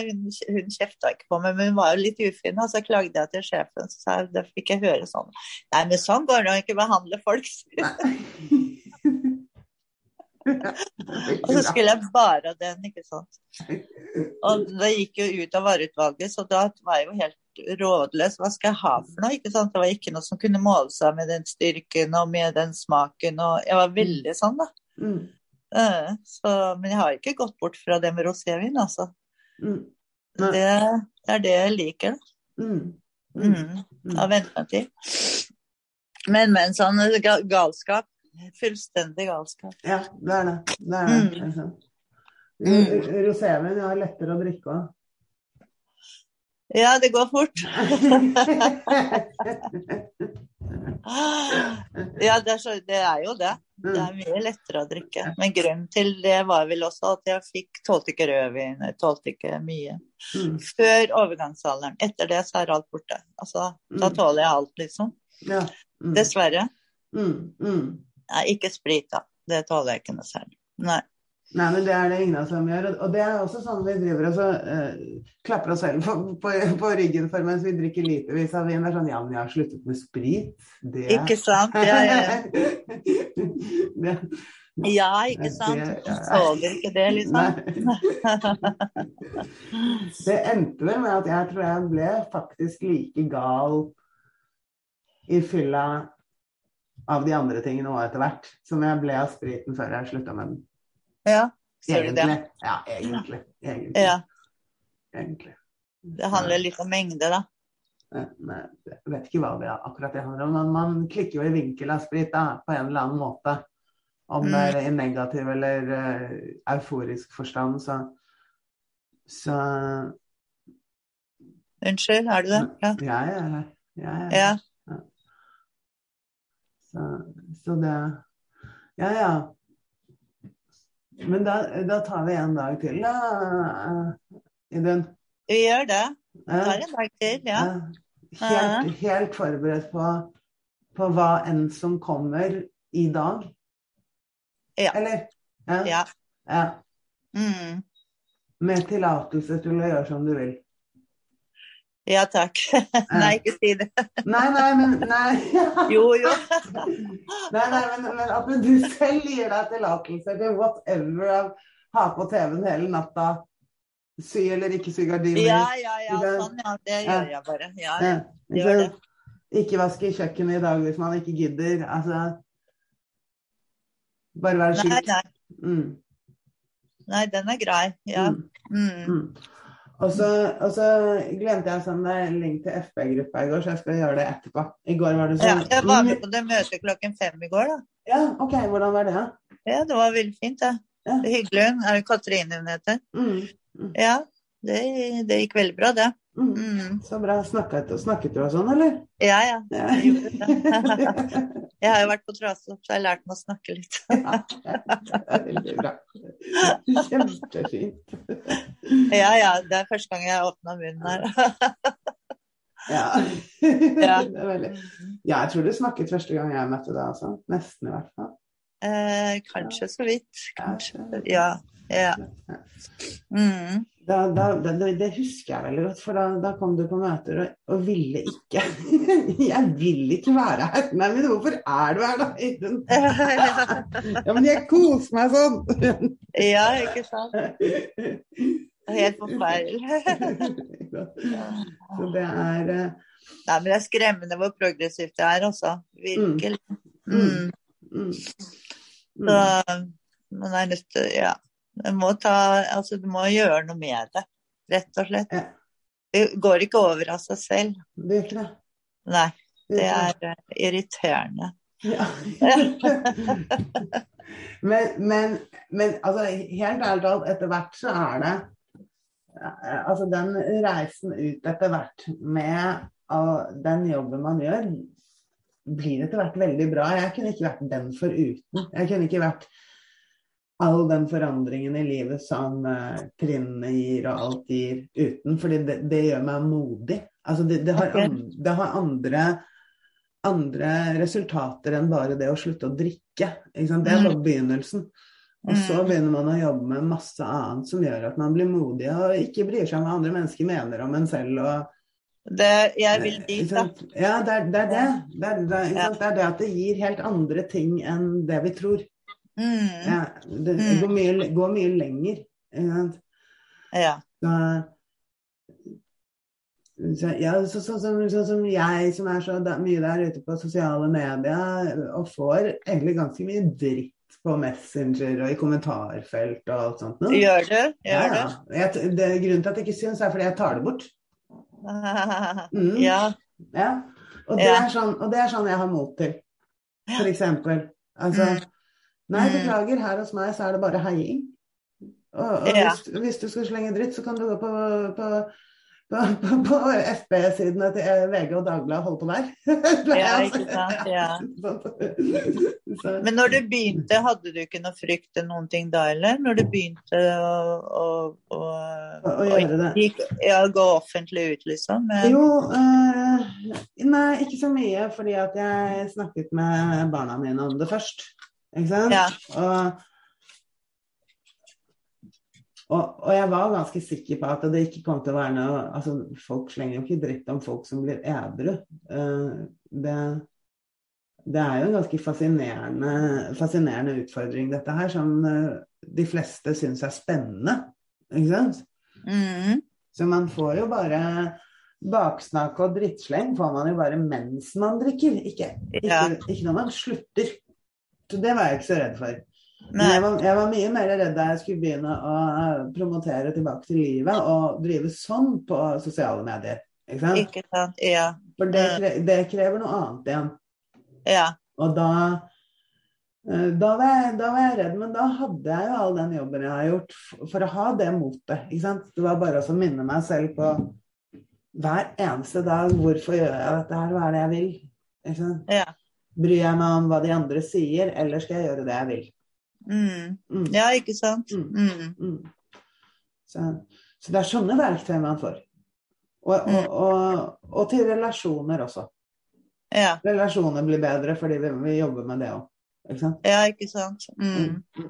hun, hun kjefta ikke på meg, men hun var jo litt ufin. Og så klagde jeg til sjefen, så sa jeg, da fikk jeg høre sånn Nei, men sånn går det å ikke behandle folk. (laughs) Og så skulle jeg bare den, ikke sant. Og det gikk jo ut av vareutvalget, så da var jeg jo helt rådløs. Hva skal jeg ha for noe? ikke sant? Det var ikke noe som kunne måle seg med den styrken og med den smaken. Og jeg var veldig sånn, da. Mm. Eh, Så, men jeg har ikke gått bort fra det med rosévin, altså. Mm. Det, det er det jeg liker. da. Mm. Mm. Jeg har vent meg til. Men, men sånn galskap. Fullstendig galskap. Ja, det er det. det, er det. Mm. Mm. Rosévin er lettere å drikke òg. Ja, det går fort. (laughs) ja, det er, så, det er, jo det. Det er mye lettere å drikke. Men grunnen til det var vel også at jeg fikk tålte ikke rødvin, tålte ikke mye. Mm. Før overgangsalderen. Etter det så er alt borte. Altså, da Mm. tåler jeg alt, liksom. Ja. Mm. Dessverre. Mm. Nei, ikke sprit, da. Det tåler jeg ikke noe særlig. Nei. Nei, men det er det ingen som gjør. Og det er også sånn vi driver og så, eh, klapper oss selv på, på, på ryggen for mens vi drikker litervis av vin. Det er sånn ja, men jeg har sluttet med sprit. Det Ikke sant? Ja, ja. (laughs) det, ja ikke sant? Det- tåler ikke det, liksom. (laughs) Det endte vel med at jeg tror jeg ble faktisk like gal i fylla av de andre tingene òg etter hvert, som jeg ble av spriten før jeg slutta med den. Ja, ser du det? Ja, egentlig. Egentlig. Ja, egentlig. det handler litt om mengde, da. Jeg vet ikke hva det er, akkurat det handler om, men man klikker jo i vinkel av sprit da, på en eller annen måte. Om det er i negativ eller uh, euforisk forstand, så Så Unnskyld, er du det? Ja. jeg er her. Er her. ja. Så, så det Ja, ja. Men da, da tar vi en dag til, da, Idun. Vi gjør det. Vi Tar en dag til, ja. Helt, helt forberedt på, på hva enn som kommer i dag. Ja. Eller? Ja. Ja. ja. Mm. Med tillatelse til å gjøre som du vil. Ja takk. (laughs) Nei, ikke si det. Nei, nei, men nei. (laughs) Jo, jo. (laughs) Nei, nei, men, men at du selv gir deg tillatelse til whatever av ha på TV-en hele natta, sy eller ikke sy gardiner. Ja, ja, ja. Sånn, ja. Det gjør jeg bare. Ja, Ja, gjør det. Ikke vaske kjøkkenet i dag hvis man ikke gidder. Altså Bare være Nei, nei. Mm, Nei, den er grei. Ja. mm, Mm. Mm. Og så, og så glemte jeg å sende deg en link til FB-gruppa i går, så jeg skal gjøre det etterpå. I går var det Ja, sånn jeg var med på det møtet klokken fem i går, da. Ja, OK, hvordan var det? da? Ja, det var veldig fint, det. Ja. Det er hyggelig. Er det Katrine hun heter? Mm, Ja, det, det gikk veldig bra, det. Mm. Mm. Så bra. Snakket, snakket du og sånn, eller? Ja, ja. Ja. Jeg. (laughs) Jeg har jo vært på Trasopp, så jeg har lært meg å snakke litt. (laughs) Ja, det veldig bra. Kjempefint. Ja, ja. Det er første gang jeg åpna munnen her. (laughs) Ja. Ja. Det veldig... ja, jeg tror du snakket første gang jeg møtte deg, altså. Nesten i hvert fall. Eh, kanskje så vidt. Kanskje. Ja. Ja. Mm. Da, da, det, det husker jeg veldig godt, for da, da kom du på møter og, og ville ikke (laughs) Jeg vil ikke være her. Nei, men hvorfor er du her, da? (laughs) Ja, men jeg koser meg sånn! ja, ikke sant. (laughs) Helt forferdelig. Så det er eh, Nei, men det er skremmende hvor progressivt det er, altså. Virkelig. Mm. mm, Så mm. man er nødt til Ja. Må ta Altså, du må gjøre noe med det, rett og slett. Det går ikke over av seg selv. Det ikke det. Nei, Det er eh, irriterende. Ja. (laughs) men, men, men altså, helt ærlig talt, etter hvert så er det eh, Altså den reisen ut etter hvert med uh, den jobben man gjør, blir etter hvert veldig bra. Jeg kunne ikke vært den foruten. Jeg kunne ikke vært all den forandringen i livet som uh, trinnene gir og alt gir uten. fordi det, det gjør meg modig. Altså det, det, har, Ok. det har andre andre resultater enn bare det å slutte å drikke. Det er Mm. bare begynnelsen. Og så Mm. begynner man å jobbe med masse annet som gjør at man blir modig og ikke bryr seg om hva andre mennesker mener om en selv. Og, Det, jeg vil dit, da. Ja, det er det. Er det. Det, er, det, er, Ja. det er det at det gir helt andre ting enn det vi tror. Mm. Ja, det Mm. går, mye, går mye lenger. Ja. Så, så, ja, så, så, som jeg som er så da, mye der ute på sosiale medier og får egentlig ganske mye dritt på Messenger og i kommentarfelt og alt sånt. Noe. Gjør du? Gjør ja. Jeg, det, grunnen til at jeg ikke syns, er fordi jeg tar det bort. (laughs) Mm. Ja. Ja. Og, det Ja. sånn, og det er sånn jeg har mot til, for eksempel. Altså, Mm. Nei, Mm. beklager, her hos meg så er det bare heiing. Og, og Ja. hvis, hvis du skal slenge dritt, så kan du gå på, på på, på, FB-sidene til VG og Dagbladet holde på (laughs) der. Ja, ikke sant. Ja. (laughs) Men når du begynte, hadde du ikke noe frykt til noen ting da, eller? Når du begynte å, å, å, Å- gjøre det. gikk, ja, gå offentlig ut, liksom? Men, Jo, eh, nei, ikke så mye, fordi at jeg snakket med barna mine om det først. Ikke sant? Ja. Og, og, og jeg var ganske sikker på at det ikke kom til å være noe altså Folk slenger jo ikke dritt om folk som blir edru. Eh, det, det er jo en ganske fascinerende, fascinerende utfordring, dette her, som eh, de fleste syns er spennende. Ikke sant? mm, Så man får jo bare baksnakk og drittsleng får man jo bare mens man drikker, ikke, ikke, Ja. ikke når man slutter. Så det var jeg ikke så redd for. Men jeg var, jeg var mye mer redd da jeg skulle begynne å eh, promotere tilbake til livet og drive sånn på sosiale medier. Ikke sant? ikke sant. Ja. For det, kre, det krever noe annet igjen. Ja. Og da eh, da var, jeg, da var jeg redd, men da hadde jeg jo all den jobben jeg har gjort for å ha det motet. Ikke sant? Det var bare å minne meg selv på hver eneste dag hvorfor gjør jeg dette her, hva er det jeg vil? Ikke sant? Ja. Bryr jeg meg om hva de andre sier, eller skal jeg gjøre det jeg vil? Mm. Mm. ja, ikke sant. Mm. Mm. Mm. Så, så det er sånne verktøy man får. Og, og, og, og til relasjoner også. Ja. Relasjoner blir bedre fordi vi, vi jobber med det òg. Ikke sant? ja, ikke sant. Mm. Mm.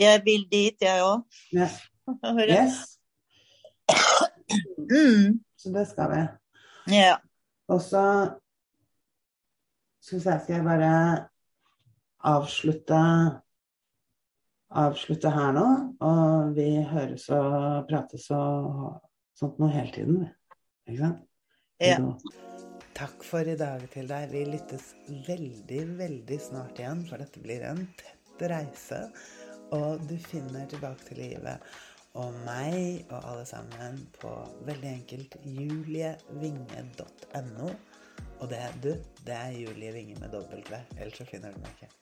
Jeg vil dit, jeg òg. Yes, Mm. så det skal vi. Ja. Og så skal vi se, skal jeg bare avslutte avslutte her nå. Og vi høres og prates og sånt noe hele tiden. Ikke sant? Ja. Takk for i dag til deg. Vi lyttes veldig, veldig snart igjen, for dette blir en tett reise. Og du finner tilbake til livet og meg og alle sammen på veldig enkelt julievinge.no. Og det, er du, det er Julie Winge med W, ellers så finner du meg ikke.